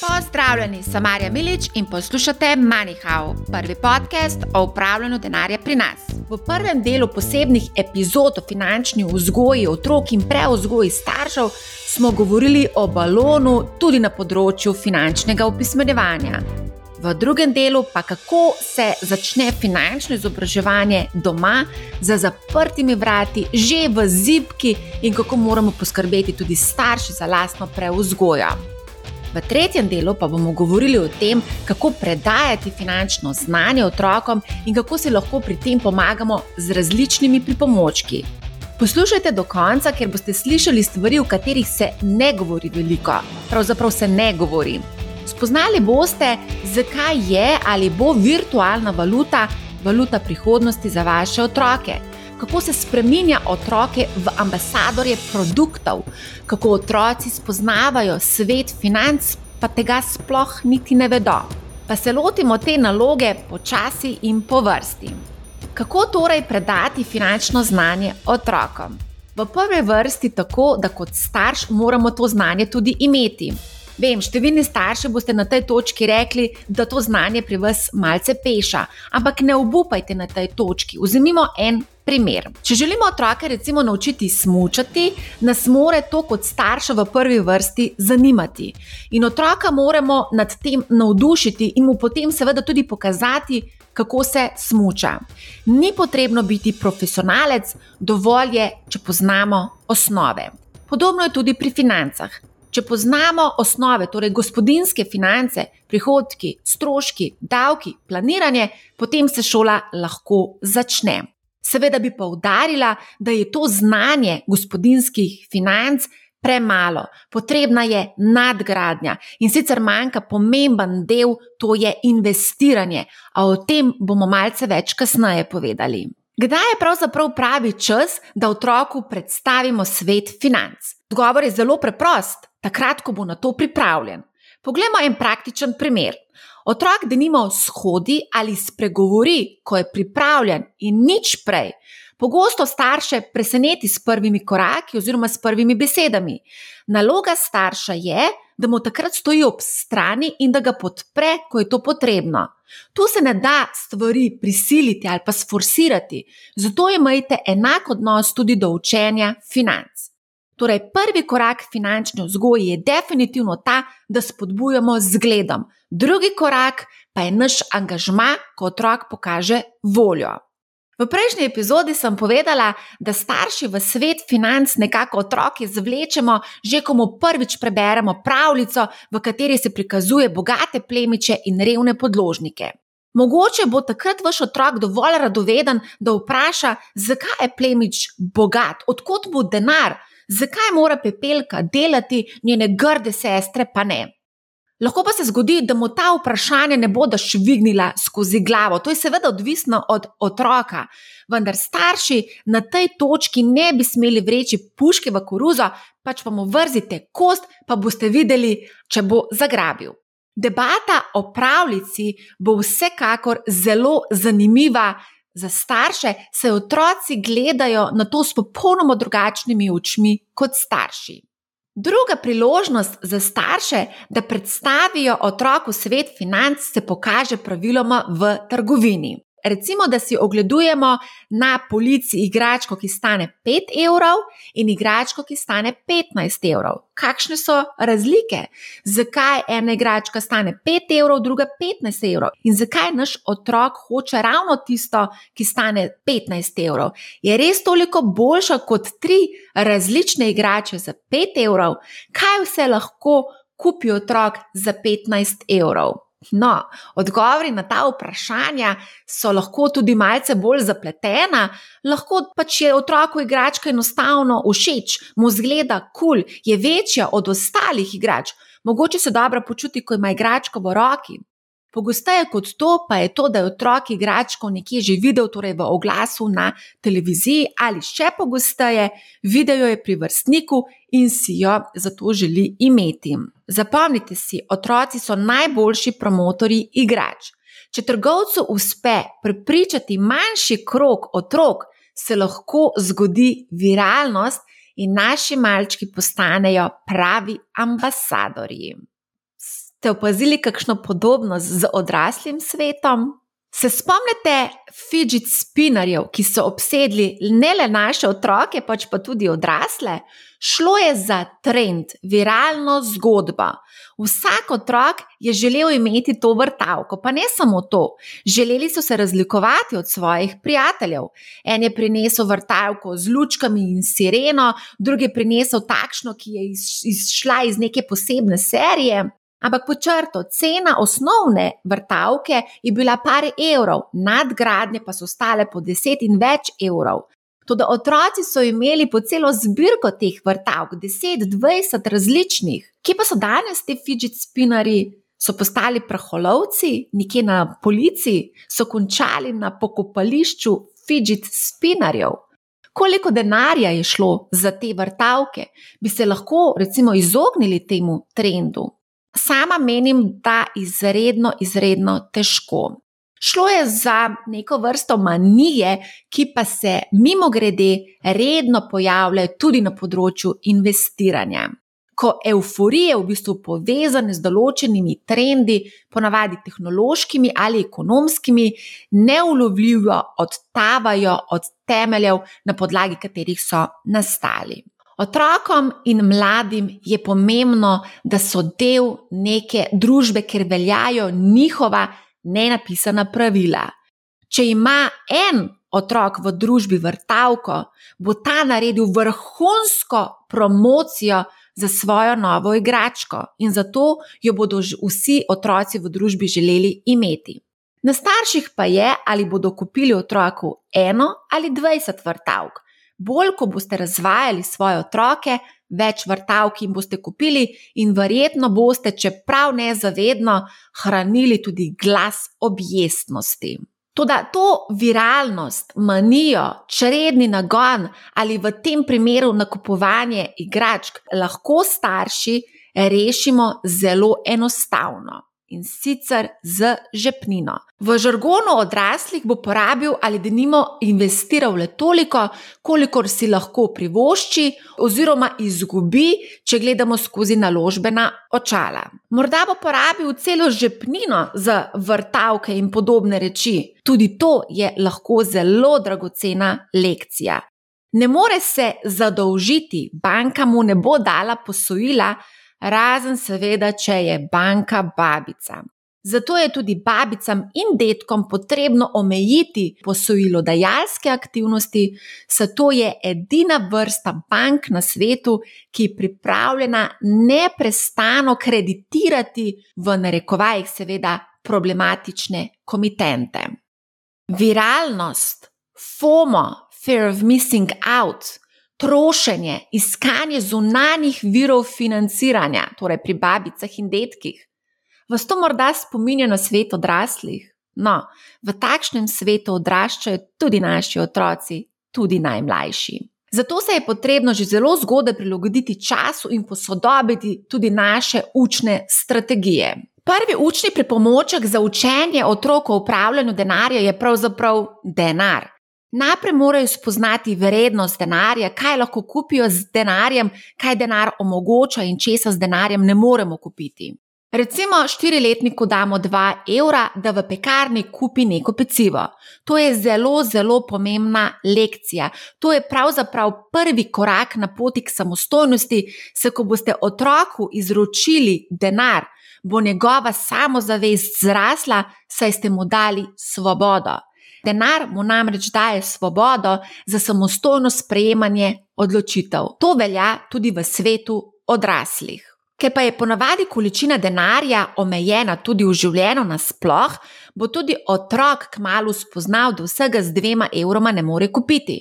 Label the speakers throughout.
Speaker 1: Pozdravljeni, sem Marja Milič in poslušate MoneyHow, prvi podcast o upravljanju denarja pri nas. V prvem delu posebnih epizod o finančni vzgoji otrok in preuzgoji staršev smo govorili o balonu tudi na področju finančnega opismenjevanja. V drugem delu pa kako se začne finančno izobraževanje doma, za zaprtimi vrati, že v zibki in kako moramo poskrbeti tudi starši za lastno preuzgojo. V tretjem delu pa bomo govorili o tem, kako predajati finančno znanje otrokom in kako si lahko pri tem pomagamo z različnimi pripomočki. Poslušajte do konca, ker boste slišali stvari, o katerih se ne govori veliko. Pravzaprav se ne govori. Spoznali boste, zakaj je ali bo virtualna valuta valuta prihodnosti za vaše otroke kako se spremenja otroke v ambasadorje produktov, kako otroci spoznavajo svet financ, pa tega sploh niti ne vedo. Pa se lotimo te naloge počasi in po vrsti. Kako torej predati finančno znanje otrokom? V prvi vrsti tako, da kot starš moramo to znanje tudi imeti. Vem, številni starši boste na tej točki rekli, da to znanje pri vas malce peša, ampak ne obupajte na tej točki. Vzemimo en primer. Če želimo otroke recimo naučiti smučati, nas more to kot starša v prvi vrsti zanimati. In otroka moramo nad tem navdušiti in mu potem seveda tudi pokazati, kako se smuča. Ni potrebno biti profesionalec, dovolj je, če poznamo osnove. Podobno je tudi pri financah. Če poznamo osnove, torej gospodinske finance, prihodki, stroški, davki, planiranje, potem se šola lahko začne. Seveda bi poudarila, da je to znanje gospodinskih financ premalo, potrebna je nadgradnja in sicer manjka pomemben del, to je investiranje, a o tem bomo malce več kasneje povedali. Kdaj je pravzaprav pravi čas, da otroku predstavimo svet financ? Odgovor je zelo preprost: takrat, ko bo na to pripravljen. Poglejmo en praktičen primer. Otrok, da nima shodi ali spregovori, ko je pripravljen in nič prej, pogosto starše preseneti s prvimi koraki oziroma s prvimi besedami. Naloga starša je, da mu takrat stoji ob strani in da ga podpre, ko je to potrebno. Tu se ne da stvari prisiliti ali pa sforsirati, zato imejte enak odnos tudi do učenja financ. Torej, prvi korak finančne vzgoje je definitivno ta, da spodbujamo zgledom, drugi korak pa je naš angažma, ko otrok pokaže voljo. V prejšnji epizodi sem povedala, da starši v svet financ nekako otroke zvlečemo, že ko mu prvič preberemo pravljico, v kateri se prikazuje bogate plemiče in revne podložnike. Mogoče bo takrat vaš otrok dovolj radoveden, da vpraša, zakaj je plemič bogat, odkot bo denar, zakaj mora pepelka delati, njene grde sestre pa ne. Lahko pa se zgodi, da mu ta vprašanja ne bodo švignila skozi glavo. To je seveda odvisno od otroka, vendar starši na tej točki ne bi smeli vreči puške v koruzo, pač pa mu vrzite kost, pa boste videli, če bo zagrabil. Debata o pravljici bo vsekakor zelo zanimiva, Za starše se otroci gledajo na to s popolnoma drugačnimi očmi kot starši. Druga priložnost za starše, da predstavijo otroku svet financ, se pokaže praviloma v trgovini. Recimo, da si ogledujemo na polici igračko, ki stane 5 evrov, in igračko, ki stane 15 evrov. Kakšne so razlike? Zakaj ena igračka stane 5 evrov, druga 15 evrov? In zakaj naš otrok hoče ravno tisto, ki stane 15 evrov? Je res toliko boljša kot tri različne igrače za 5 evrov? Kaj vse lahko kupi otrok za 15 evrov? No, odgovori na ta vprašanja so lahko tudi malce bolj zapletena, lahko pač je otroku igračka enostavno všeč, mu zgleda kul, cool, je večja od ostalih igrač, mogoče se dobro počuti, ko ima igračko v roki. Pogosteje kot to pa je to, da je otrok igračko nekje že videl, torej v oglasu na televiziji, ali še pogosteje, videl jo je pri vrstniku in si jo zato želi imeti. Zapomnite si, otroci so najboljši promotori igrač. Če trgovcu uspe prepričati manjši krok otrok, se lahko zgodi viralnost in naši malčki postanejo pravi ambasadorji. Ste opazili kakšno podobnost z odraslim svetom? Se spomnite fidget spinnerjev, ki so obsedli ne le naše otroke, pač pa tudi odrasle? Šlo je za trend, viralno zgodbo. Vsak otrok je želel imeti to vrtavko, pa ne samo to. Želeli so se razlikovati od svojih prijateljev. En je prinesel vrtavko z lučkami in sireno, drugi je prinesel takšno, ki je izšla iz neke posebne serije. Ampak po črto, cena osnovne vrtavke je bila par evrov, nadgradnje pa so stale po 10 in več evrov. Tudi otroci so imeli po celo zbirko teh vrtavk, 10-20 različnih. Kje pa so danes ti fidget spinnerji? So postali praholovci, nekje na policiji, so končali na pokopališču fidget spinnerjev. Koliko denarja je šlo za te vrtavke, bi se lahko, recimo, izognili temu trendu? Sama menim, da izredno, izredno težko. Šlo je za neko vrsto manije, ki pa se mimo grede redno pojavljajo tudi na področju investiranja. Ko euforije v bistvu povezane z določenimi trendi, ponavadi tehnološkimi ali ekonomskimi, neulovljivo odtavajo od temeljev, na podlagi katerih so nastali. Otrokom in mladim je pomembno, da so del neke družbe, ker veljajo njihova nenapisana pravila. Če ima en otrok v družbi vrtavko, bo ta naredil vrhunsko promocijo za svojo novo igračko in zato jo bodo vsi otroci v družbi želeli imeti. Na starših pa je, ali bodo kupili otroku eno ali dvajset vrtavk bolj ko boste razvajali svoje otroke, več vrtavk jim boste kupili in verjetno boste, čeprav nezavedno, hranili tudi glas objestnosti. Toda to viralnost, manijo, čredni nagon ali v tem primeru nakupovanje igračk lahko starši rešimo zelo enostavno in sicer z žepnino. V žargonu odraslih bo porabil ali denimo investiral le toliko, kolikor si lahko privošči oziroma izgubi, če gledamo skozi naložbena očala. Morda bo porabil celo žepnino za vrtavke in podobne reči. Tudi to je lahko zelo dragocena lekcija. Ne more se zadolžiti, banka mu ne bo dala posojila, razen seveda, če je banka babica. Zato je tudi babicam in detkom potrebno omejiti posojilodajalske aktivnosti, saj to je edina vrsta bank na svetu, ki je pripravljena neprestano kreditirati v narekovajih, seveda, problematične komitente. Viralnost, FOMO, fear of missing out, trošenje, iskanje zunanjih virov financiranja, torej pri babicah in detkih. Vas to morda spominja na svet odraslih? No, v takšnem svetu odraščajo tudi naši otroci, tudi najmlajši. Zato se je potrebno že zelo zgodaj prilagoditi času in posodobiti tudi naše učne strategije. Prvi učni pripomoček za učenje otrok o upravljanju denarja je pravzaprav denar. Najprej morajo spoznati vrednost denarja, kaj lahko kupijo z denarjem, kaj denar omogoča in česa z denarjem ne moremo kupiti. Recimo, štiriletniku damo 2 evra, da v pekarni kupi neko pecivo. To je zelo, zelo pomembna lekcija. To je pravzaprav prvi korak na poti k samostojnosti, se ko boste otroku izročili denar, bo njegova samozavest zrasla, saj ste mu dali svobodo. Denar mu namreč daje svobodo za samostojno sprejemanje odločitev. To velja tudi v svetu odraslih. Ker pa je ponavadi količina denarja omejena tudi v življenju nasploh, bo tudi otrok kmalo spoznal, da vsega z dvema evroma ne more kupiti.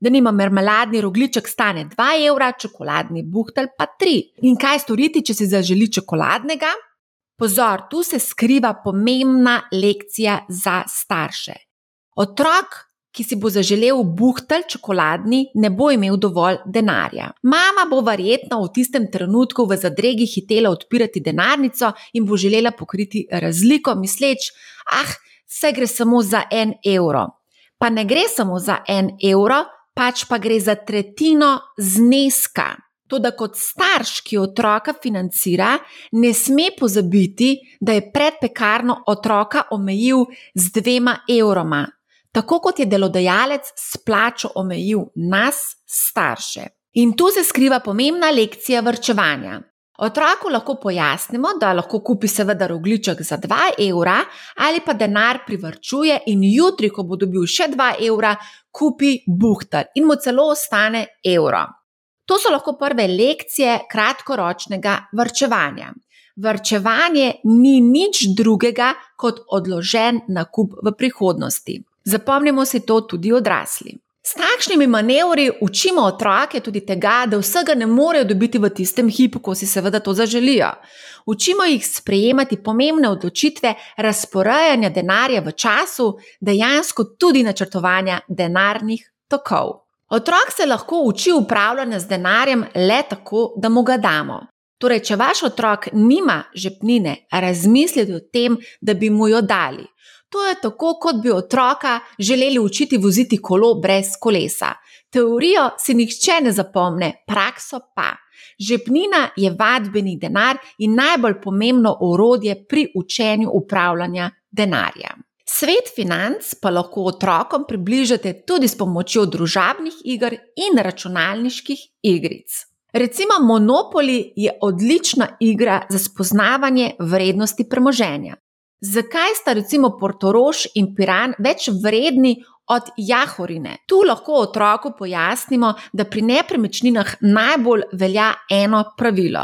Speaker 1: Da nima mermeladni rogliček stane 2 evra, čokoladni buhtelj pa 3. In kaj storiti, če si zaželi čokoladnega? Pozor, tu se skriva pomembna lekcija za starše. Otrok, ki si bo zaželel buhtelj čokoladni, ne bo imel dovolj denarja. Mama bo verjetno v tistem trenutku v zadregi hitela odpirati denarnico in bo želela pokriti razliko, misleč, ah, vse gre samo za en evro. Pa ne gre samo za en evro, pač pa gre za tretjino zneska. Toda kot starš, ki otroka financira, ne sme pozabiti, da je pred pekarno otroka omejil z dvema evroma, tako kot je delodajalec s plačo omejil nas, starše. In tu se skriva pomembna lekcija vrčevanja. Otroku lahko pojasnimo, da lahko kupi seveda rogliček za 2 evra ali pa denar privrčuje in jutri, ko bo dobil še 2 evra, kupi buhtar in mu celo ostane evro. To so lahko prve lekcije kratkoročnega vrčevanja. Vrčevanje ni nič drugega kot odložen nakup v prihodnosti. Zapomnimo si to tudi odrasli. S takšnimi manevri učimo otroke tudi tega, da vsega ne morejo dobiti v tistem hipu, ko si seveda to zaželijo. Učimo jih sprejemati pomembne odločitve razporejanja denarja v času, dejansko tudi načrtovanja denarnih tokov. Otrok se lahko uči upravljanja z denarjem le tako, da mu ga damo. Torej, če vaš otrok nima žepnine, razmislite o tem, da bi mu jo dali. To je tako, kot bi otroka želeli učiti voziti kolo brez kolesa. Teorijo si nihče ne zapomne, prakso pa. Žepnina je vadbeni denar in najbolj pomembno orodje pri učenju upravljanja denarja. Svet financ pa lahko otrokom približate tudi s pomočjo družabnih iger in računalniških igric. Recimo Monopoly je odlična igra za spoznavanje vrednosti premoženja. Zakaj sta recimo Portorož in Piran več vredni od Jahorine? Tu lahko otroku pojasnimo, da pri nepremičninah najbolj velja eno pravilo: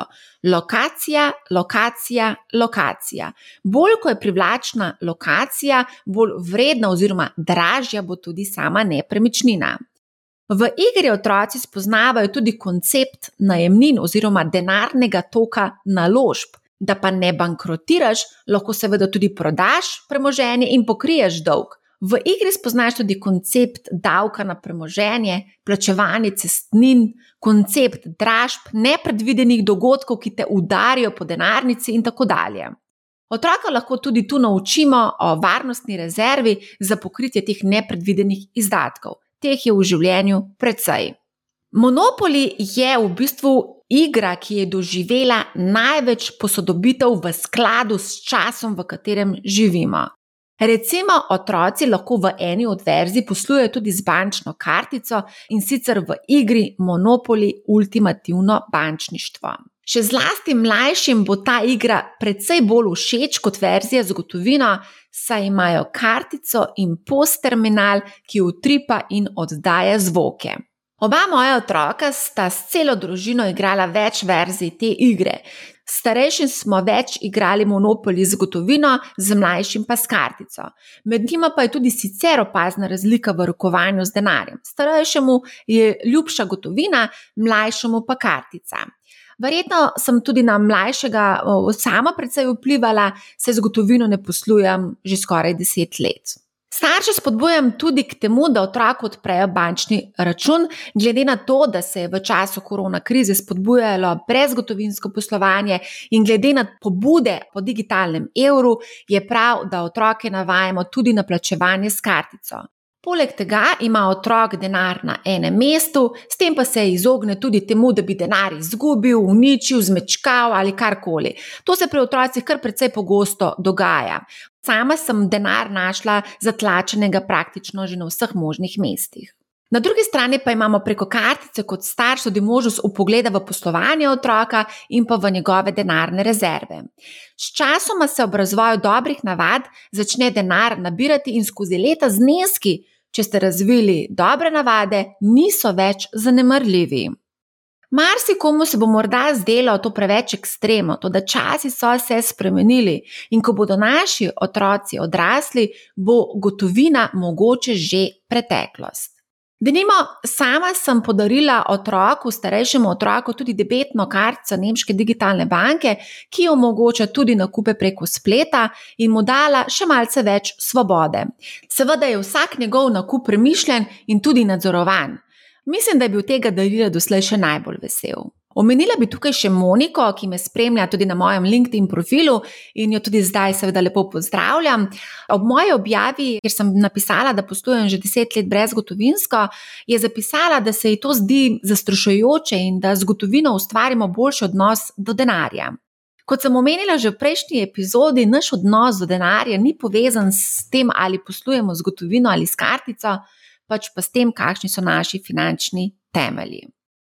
Speaker 1: lokacija, lokacija, lokacija. Bolj ko je privlačna lokacija, bolj vredna oziroma dražja bo tudi sama nepremičnina. V igri otroci spoznavajo tudi koncept najemnin oziroma denarnega toka naložb. Da pa ne bankrotiraš, lahko seveda tudi prodaš premoženje in pokriješ dolg. V igri spoznaš tudi koncept davka na premoženje, plačevanje cestnin, koncept dražb, nepredvidenih dogodkov, ki te udarijo po denarnici in tako dalje. Otroka lahko tudi tu naučimo o varnostni rezervi za pokritje teh nepredvidenih izdatkov. Teh je v življenju precej. Monopoli je v bistvu igra, ki je doživela največ posodobitev v skladu s časom, v katerem živimo. Recimo, otroci lahko v eni od verzij poslujejo tudi z bančno kartico in sicer v igri Monopoly Ultimativno bančništvo. Še zlasti mlajšim bo ta igra precej bolj všeč kot verzija z gotovino, saj imajo kartico in post terminal, ki utripa in oddaja zvoke. Oba moja otroka sta s celo družino igrala več verzij te igre. Starejšim smo več igrali Monopoly z gotovino, z mlajšim pa s kartico. Med njima pa je tudi sicer opazna razlika v rokovanju z denarjem. Starejšemu je ljubša gotovina, mlajšemu pa kartica. Verjetno sem tudi na mlajšega sama precej vplivala, se z gotovino ne poslujem že skoraj deset let. Starše spodbujam tudi k temu, da otroku odprejo bančni račun, glede na to, da se je v času korona krize spodbujalo brezgotovinsko poslovanje in glede na pobude po digitalnem evru, je prav, da otroke navajamo tudi na plačevanje s kartico. Poleg tega ima otrok denar na enem mestu, s tem pa se izogne tudi temu, da bi denar izgubil, uničil, zmečkal ali karkoli. To se pri otrocih kar precej pogosto dogaja. Sama sem denar našla zatlačenega praktično že na vseh možnih mestih. Na drugi strani pa imamo preko kartice kot starš tudi možnost upogleda v poslovanje otroka in pa v njegove denarne rezerve. Sčasoma se ob razvoju dobrih navad začne denar nabirati in skozi leta zneski, če ste razvili dobre navade, niso več zanemrljivi. Marsikomu se bo morda zdelo to preveč ekstremno, to da časi so se spremenili in ko bodo naši otroci odrasli, bo gotovina mogoče že preteklost. Denimo, sama sem podarila otroku, starejšemu otroku, tudi debetno kartico Nemške digitalne banke, ki omogoča tudi nakupe preko spleta in mu dala še malce več svobode. Seveda je vsak njegov nakup premišljen in tudi nadzorovan. Mislim, da je bil tega darila doslej še najbolj vesel. Omenila bi tukaj še Moniko, ki me spremlja tudi na mojem LinkedIn profilu in jo tudi zdaj, seveda, lepo pozdravljam. Ob moji objavi, kjer sem napisala, da poslujem že deset let brezgotovinsko, je zapisala, da se ji to zdi zastrašujoče in da z gotovino ustvarimo boljši odnos do denarja. Kot sem omenila že v prejšnji epizodi, naš odnos do denarja ni povezan s tem, ali poslujemo z gotovino ali s kartico, pač pa s tem, kakšni so naši finančni temelji.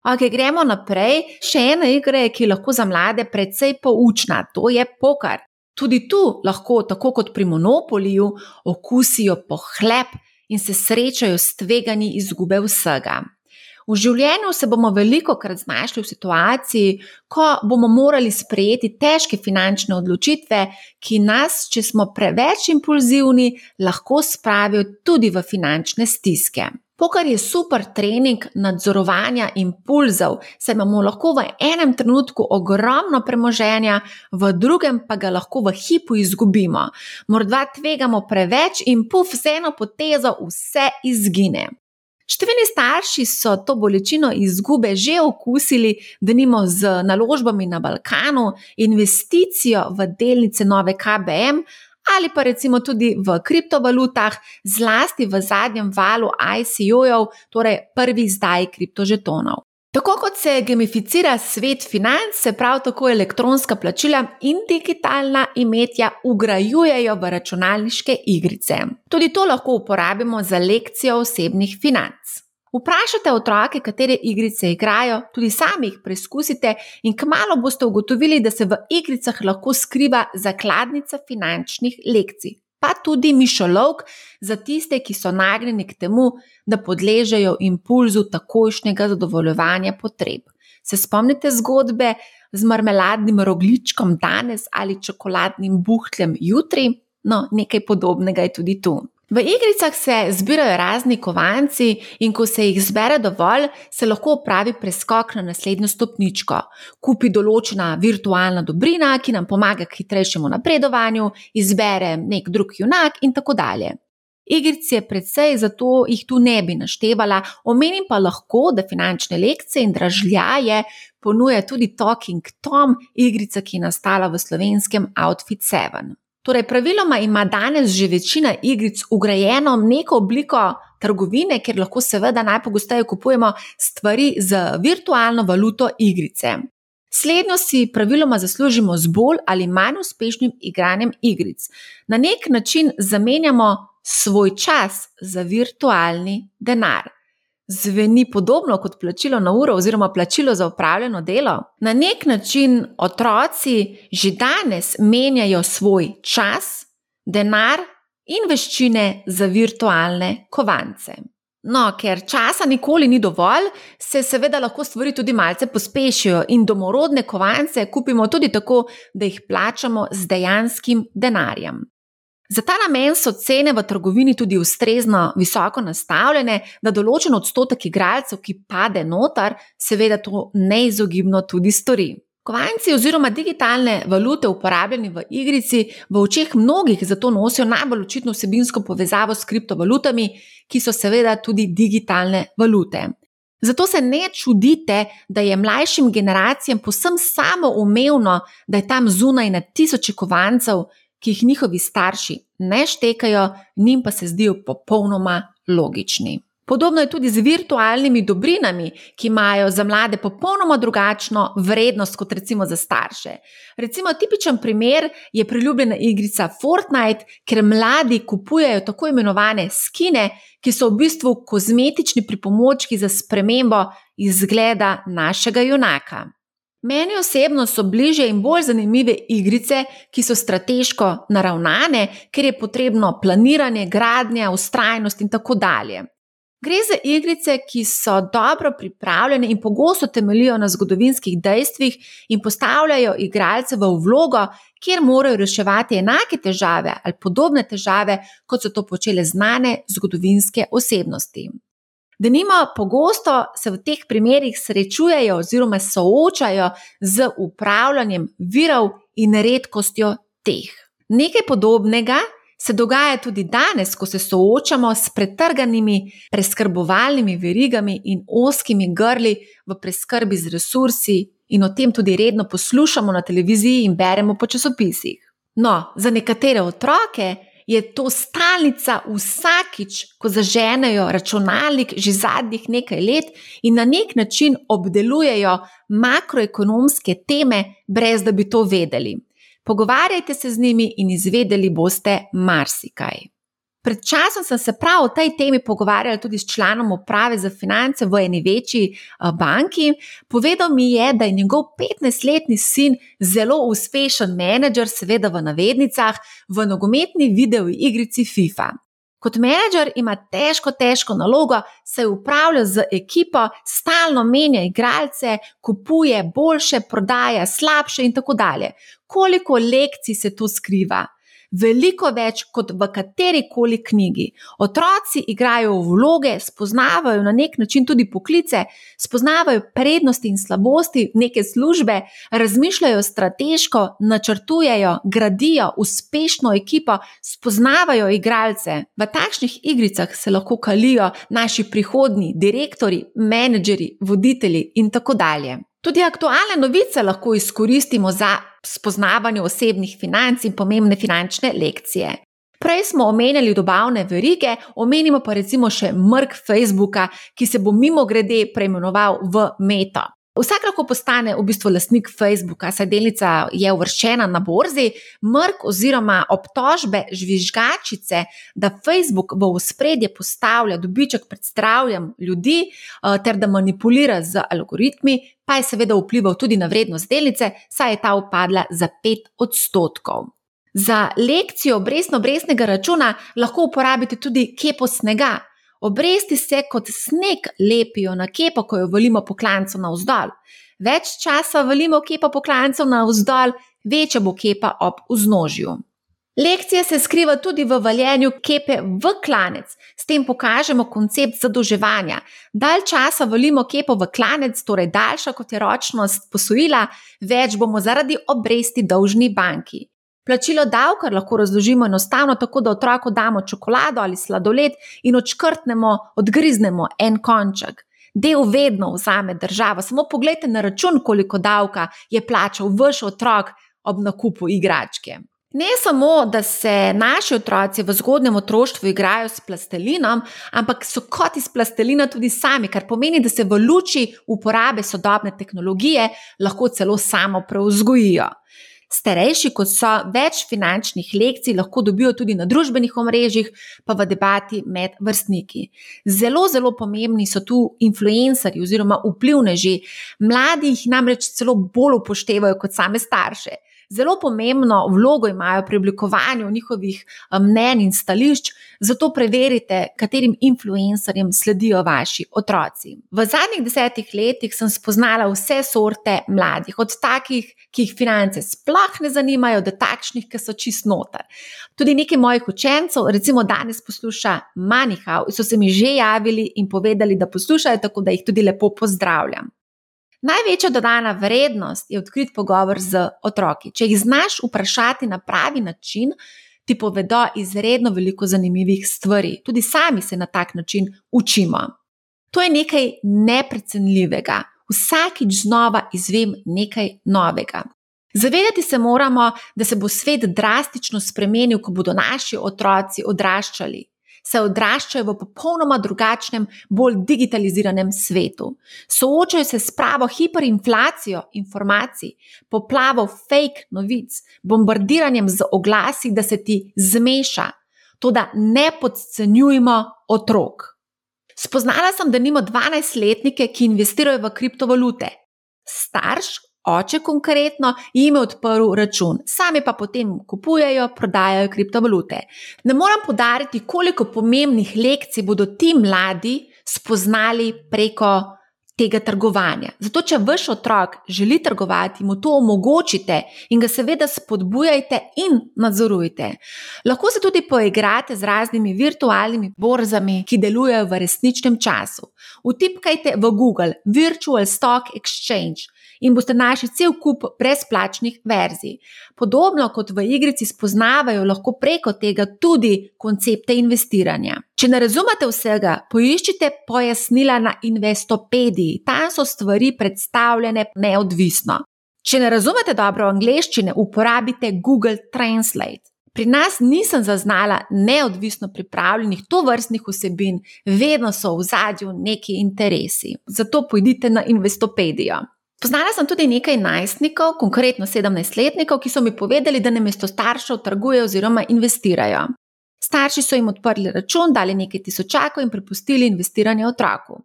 Speaker 1: Ok, gremo naprej. Še ena igra je, ki je lahko za mlade precej poučna, to je poker. Tudi tu lahko, tako kot pri monopoliju, okusijo po hleb in se srečajo s tveganji izgube vsega. V življenju se bomo veliko krat znašli v situaciji, ko bomo morali sprejeti težke finančne odločitve, ki nas, če smo preveč impulzivni, lahko spravijo tudi v finančne stiske. Pokar je super trening nadzorovanja impulzov, saj imamo lahko v enem trenutku ogromno premoženja, v drugem pa ga lahko v hipu izgubimo. Morda tvegamo preveč in puf, z eno potezo vse izgine. Številni starši so to bolečino izgube že okusili, da nimo z naložbami na Balkanu, investicijo v delnice nove KBM ali pa recimo tudi v kriptovalutah, zlasti v zadnjem valu ICO-jev, torej prvi zdaj kriptožetonov. Tako kot se gamificira svet financ, se prav tako elektronska plačila in digitalna imetja ugrajujejo v računalniške igrice. Tudi to lahko uporabimo za lekcijo osebnih financ. Vprašajte otroke, katere igrice igrajo, tudi sami jih preizkusite, in kmalo boste ugotovili, da se v igricah lahko skriva zakladnica finančnih lekcij, pa tudi mišolovk za tiste, ki so nagnjeni k temu, da podležejo impulzu takojšnjega zadovoljevanja potreb. Se spomnite zgodbe z marmeladnim rogličkom danes ali čokoladnim buhljem jutri? No, nekaj podobnega je tudi tu. V igricah se zbirajo razni kovanci, in ko se jih zbere dovolj, se lahko opravi preskok na naslednjo stopničko. Kupi določena virtualna dobrina, ki nam pomaga k hitrejšemu napredovanju, izbere nek drug junak in tako dalje. Igrice je predvsej, zato jih tu ne bi naštevala, omenim pa lahko, da finančne lekcije in dražljaje ponuja tudi Talking Tom, igrica, ki je nastala v slovenskem Outfit 7. Torej, praviloma ima danes že večina igric ugrajeno neko obliko trgovine, ker lahko seveda najpogosteje kupujemo stvari z virtualno valuto igrice. Slednjo si praviloma zaslužimo z bolj ali manj uspešnim igranjem igric. Na nek način zamenjamo svoj čas za virtualni denar zveni podobno kot plačilo na uro oziroma plačilo za upravljeno delo. Na nek način otroci že danes menjajo svoj čas, denar in veščine za virtualne kovance. No, ker časa nikoli ni dovolj, se seveda lahko stvari tudi malce pospešijo in domorodne kovance kupimo tudi tako, da jih plačamo z dejanskim denarjem. Za ta namen so cene v trgovini tudi ustrezno visoko nastavljene, da določen odstotek igralcev, ki pade noter, seveda to neizogibno tudi stori. Kovanci oziroma digitalne valute, uporabljeni v igrici, v očeh mnogih zato nosijo najbolj očitno vsebinsko povezavo s kriptovalutami, ki so seveda tudi digitalne valute. Zato se ne čudite, da je mlajšim generacijam posem samoumevno, da je tam zunaj na tisoče kovancev, ki jih njihovi starši ne štekajo, njim pa se zdijo popolnoma logični. Podobno je tudi z virtualnimi dobrinami, ki imajo za mlade popolnoma drugačno vrednost kot recimo za starše. Recimo tipičen primer je priljubljena igrica Fortnite, ker mladi kupujejo tako imenovane skine, ki so v bistvu kozmetični pripomočki za spremembo izgleda našega junaka. Meni osebno so bliže in bolj zanimive igrice, ki so strateško naravnane, ker je potrebno planiranje, gradnja, ustrajnost in tako dalje. Gre za igrice, ki so dobro pripravljene in pogosto temeljijo na zgodovinskih dejstvih in postavljajo igralce v vlogo, kjer morajo reševati enake težave ali podobne težave, kot so to počele znane zgodovinske osebnosti. Da nima pogosto se v teh primerih srečujejo oziroma soočajo z upravljanjem virov in redkostjo teh. Nekaj podobnega se dogaja tudi danes, ko se soočamo s pretrganimi preskrbovalnimi verigami in oskimi grli v preskrbi z resursi in o tem tudi redno poslušamo na televiziji in beremo po časopisih. No, za nekatere otroke je to stalnica vsakič, ko zaženejo računalnik že zadnjih nekaj let in na nek način obdelujejo makroekonomske teme, brez da bi to vedeli. Pogovarjajte se z njimi in izvedeli boste marsikaj. Pred časom sem se prav o tej temi pogovarjala tudi s članom uprave za finance v eni večji banki. Povedal mi je, da je njegov 15-letni sin zelo uspešen menedžer, seveda v navednicah, v nogometni video igrici FIFA. Kot menedžer ima težko, težko nalogo, se upravlja z ekipo, stalno menja igralce, kupuje boljše, prodaja slabše in tako dalje. Koliko lekcij se tu skriva? Veliko več kot v kateri koli knjigi. Otroci igrajo vloge, spoznavajo na nek način tudi poklice, spoznavajo prednosti in slabosti neke službe, razmišljajo strateško, načrtujejo, gradijo uspešno ekipo, spoznavajo igralce. V takšnih igricah se lahko kalijo naši prihodni direktori, menedžeri, voditelji in tako dalje. Tudi aktualne novice lahko izkoristimo za spoznavanje osebnih financ in pomembne finančne lekcije. Prej smo omenjali dobavne verige, omenimo pa recimo še mrk Facebooka, ki se bo mimo grede preimenoval v Meta. Vsak lahko postane v bistvu lastnik Facebooka, saj delnica je uvrščena na borzi, mrk oziroma obtožbe žvižgačice, da Facebook v ospredje postavlja dobiček pred zdravjem ljudi eh, ter da manipulira z algoritmi, pa je seveda vplival tudi na vrednost delnice, saj je ta upadla za 5 odstotkov. Za lekcijo brezno-breznega računa lahko uporabite tudi kepo snega, Obresti se kot sneg lepijo na kepo, ko jo valimo po klancu navzdol. Več časa valimo kepo po klancu navzdol, večja bo kepa ob vznožju. Lekcija se skriva tudi v valjenju kepe v klanec, s tem pokažemo koncept zadolževanja. Dalj časa valimo kepo v klanec, torej daljša kot je ročnost posojila, več bomo zaradi obresti dolžni banki. Plačilo davka lahko razložimo enostavno tako, da otroku damo čokolado ali sladoled in odškrtnemo, odgriznemo en konček. Del vedno vzame država, samo pogledajte na račun, koliko davka je plačal vaš otrok ob nakupu igračke. Ne samo, da se naši otroci v zgodnem otroštvu igrajo s plastelinom, ampak so kot iz plastelina tudi sami, kar pomeni, da se v luči uporabe sodobne tehnologije lahko celo samo preuzgojijo. Starejši, kot so, več finančnih lekcij lahko dobijo tudi na družbenih omrežjih, pa v debati med vrstniki. Zelo, zelo pomembni so tu influencerji oziroma vplivneži. Mladi jih namreč celo bolj upoštevajo kot same starše zelo pomembno vlogo imajo pri oblikovanju njihovih eh, mnen in stališč, zato preverite, katerim influencerjem sledijo vaši otroci. V zadnjih desetih letih sem spoznala vse sorte mladih, od takih, ki jih finance sploh ne zanimajo, do takšnih, ki so čist noter. Tudi nekaj mojih učencev, recimo danes posluša Manihau, so se mi že javili in povedali, da poslušajo, tako da jih tudi lepo pozdravljam. Največja dodana vrednost je odkrit pogovor z otroki. Če jih znaš vprašati na pravi način, ti povedo izredno veliko zanimivih stvari. Tudi sami se na tak način učimo. To je nekaj neprecenljivega. Vsakič znova izvem nekaj novega. Zavedati se moramo, da se bo svet drastično spremenil, ko bodo naši otroci odraščali se odraščajo v popolnoma drugačnem, bolj digitaliziranem svetu. Soočajo se s pravo hiperinflacijo informacij, poplavo fake novic, bombardiranjem z oglasi, da se ti zmeša. To, da ne podcenjujemo otrok. Spoznala sem, da nimo 12-letnike, ki investirajo v kriptovalute. Starš oče konkretno jim je odprl račun, sami pa potem kupujejo, prodajajo kriptovalute. Ne moram podariti, koliko pomembnih lekcij bodo ti mladi spoznali preko tega trgovanja. Zato, če vaš otrok želi trgovati, mu to omogočite in ga seveda spodbujajte in nadzorujte. Lahko se tudi poigrate z raznimi virtualnimi borzami, ki delujejo v resničnem času. Vtipkajte v Google Virtual Stock Exchange in boste našli cel kup brezplačnih verzij. Podobno kot v igrici spoznavajo lahko preko tega tudi koncepte investiranja. Če ne razumete vsega, poiščite pojasnila na Investopediji, tam so stvari predstavljene neodvisno. Če ne razumete dobro angleščine, uporabite Google Translate. Pri nas nisem zaznala neodvisno pripravljenih to vrstnih vsebin, vedno so v zadju neki interesi. Zato pojdite na Investopedijo. Poznala sem tudi nekaj najstnikov, konkretno 17-letnikov, ki so mi povedali, da namesto staršev trgujejo oziroma investirajo. Starši so jim odprli račun, dali nekaj tisočakov in prepustili investiranje otroku.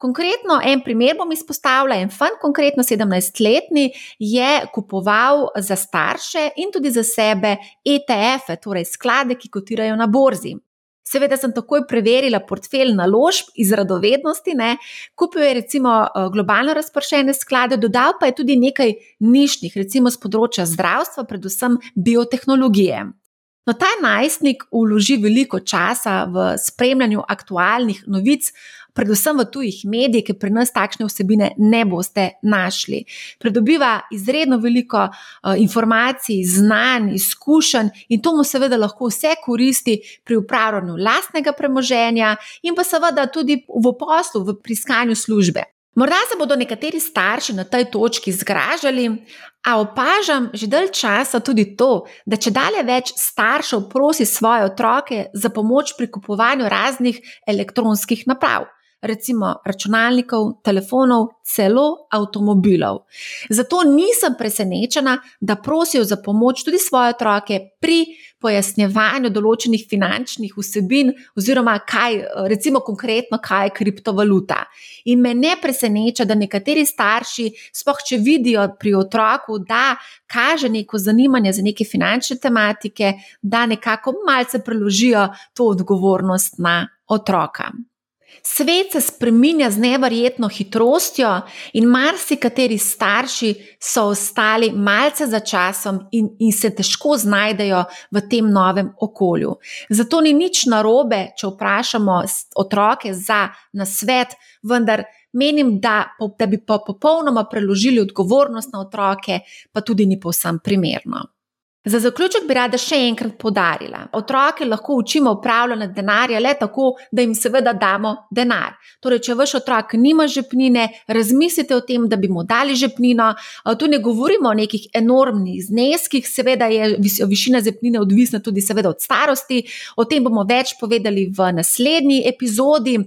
Speaker 1: Konkretno en primer bom izpostavila. En fan, konkretno 17-letni, je kupoval za starše in tudi za sebe ETF-e, torej sklade, ki kotirajo na borzi. Seveda sem takoj preverila portfelj naložb iz radovednosti, ne. kupil je recimo eh, globalno razpršene sklade, dodal pa je tudi nekaj nišnih, recimo z področja zdravstva, predvsem biotehnologije. No, ta najstnik vloži veliko časa v spremljanju aktualnih novic, predvsem v tujih medijih, ki pri nas takšne vsebine ne boste našli. Pridobiva izredno veliko uh, informacij, znanj, izkušenj in to mu seveda lahko vse koristi pri upravljanju lastnega premoženja in pa seveda tudi v poslu, v priskanju službe. Morda se bodo nekateri starši na tej točki zgražali, a opažam že dalj časa tudi to, da če dalje več staršev prosi svoje otroke za pomoč pri kupovanju raznih elektronskih naprav recimo računalnikov, telefonov, celo avtomobilov. Zato nisem presenečena, da prosijo za pomoč tudi svoje otroke pri pojasnjevanju določenih finančnih vsebin, oziroma kaj, recimo konkretno, kaj je kriptovaluta. In me ne preseneča, da nekateri starši, spoh če vidijo pri otroku, da kaže neko zanimanje za neke finančne tematike, da nekako malce preložijo to odgovornost na otroka. Svet se spremenja z nevrjetno hitrostjo, in marsikateri starši so ostali malce za časom in, in se težko znajdejo v tem novem okolju. Zato ni nič narobe, če vprašamo otroke za nasvet, vendar menim, da, da bi pa popolnoma preložili odgovornost na otroke, pa tudi ni povsem primerno. Za zaključek bi rada še enkrat podarila: otroke lahko učimo upravljati denarja le tako, da jim seveda damo denar. Torej, če vaš otrok nima žepnine, razmislite o tem, da bi mu dali žepnino. Tu ne govorimo o nekih enormnih zneskih, seveda je višina žepnine odvisna tudi od starosti. O tem bomo več povedali v naslednji epizodi.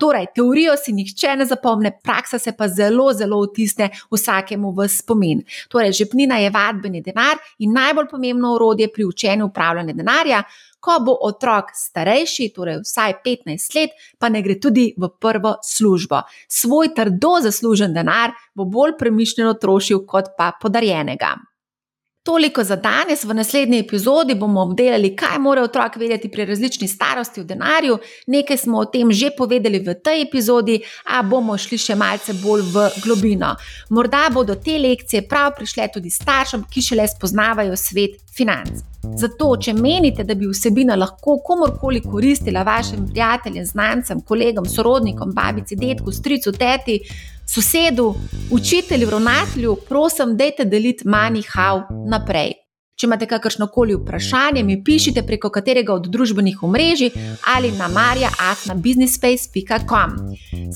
Speaker 1: Torej, teorijo si nihče ne zapomne, praksa se pa zelo, zelo vtisne vsakemu v spomin. Torej, žepnina je vadbeni denar in najbolj pomembno orodje pri učenju upravljanja denarja. Ko bo otrok starejši, torej vsaj 15 let, pa ne gre tudi v prvo službo. Svoj trdo zaslužen denar bo bolj premišljeno trošil kot pa podarjenega. Toliko za danes, v naslednji epizodi bomo obdelali, kaj mora otrok vedeti pri različni starosti v denarju. Nekaj smo o tem že povedali v tej epizodi, a bomo šli še malce bolj v globino. Morda bodo te lekcije prav prišle tudi staršem, ki šele spoznavajo svet financ. Zato, če menite, da bi vsebina lahko komorkoli koristila vašim prijateljem, znancem, kolegom, sorodnikom, babici, detku, stricu, teti, sosedu, učitelju, ravnatelju, prosim, dajte deliti manjhav naprej. Če imate kakršno koli vprašanje, mi pišite preko katerega od družbenih omrežij ali na marja.afnabusinessspace.com.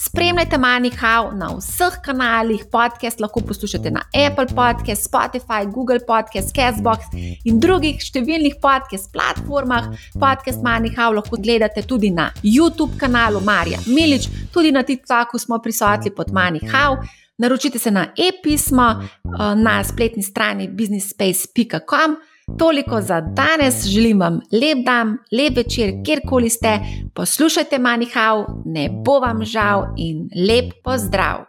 Speaker 1: Spremljajte MoneyHow na vseh kanalih, podcast lahko poslušate na Apple Podcast, Spotify, Google Podcast, Castbox in drugih številnih podcast platformah. Podcast MoneyHow lahko gledate tudi na YouTube kanalu Marja Milič, tudi na TikToku smo prisotni pod MoneyHow. Naročite se na e-pismo eh, na spletni strani businessspace.com. Toliko za danes, želim vam lep dan, lep večer, kjerkoli ste, poslušajte Manihau, ne bo vam žal in lep pozdrav!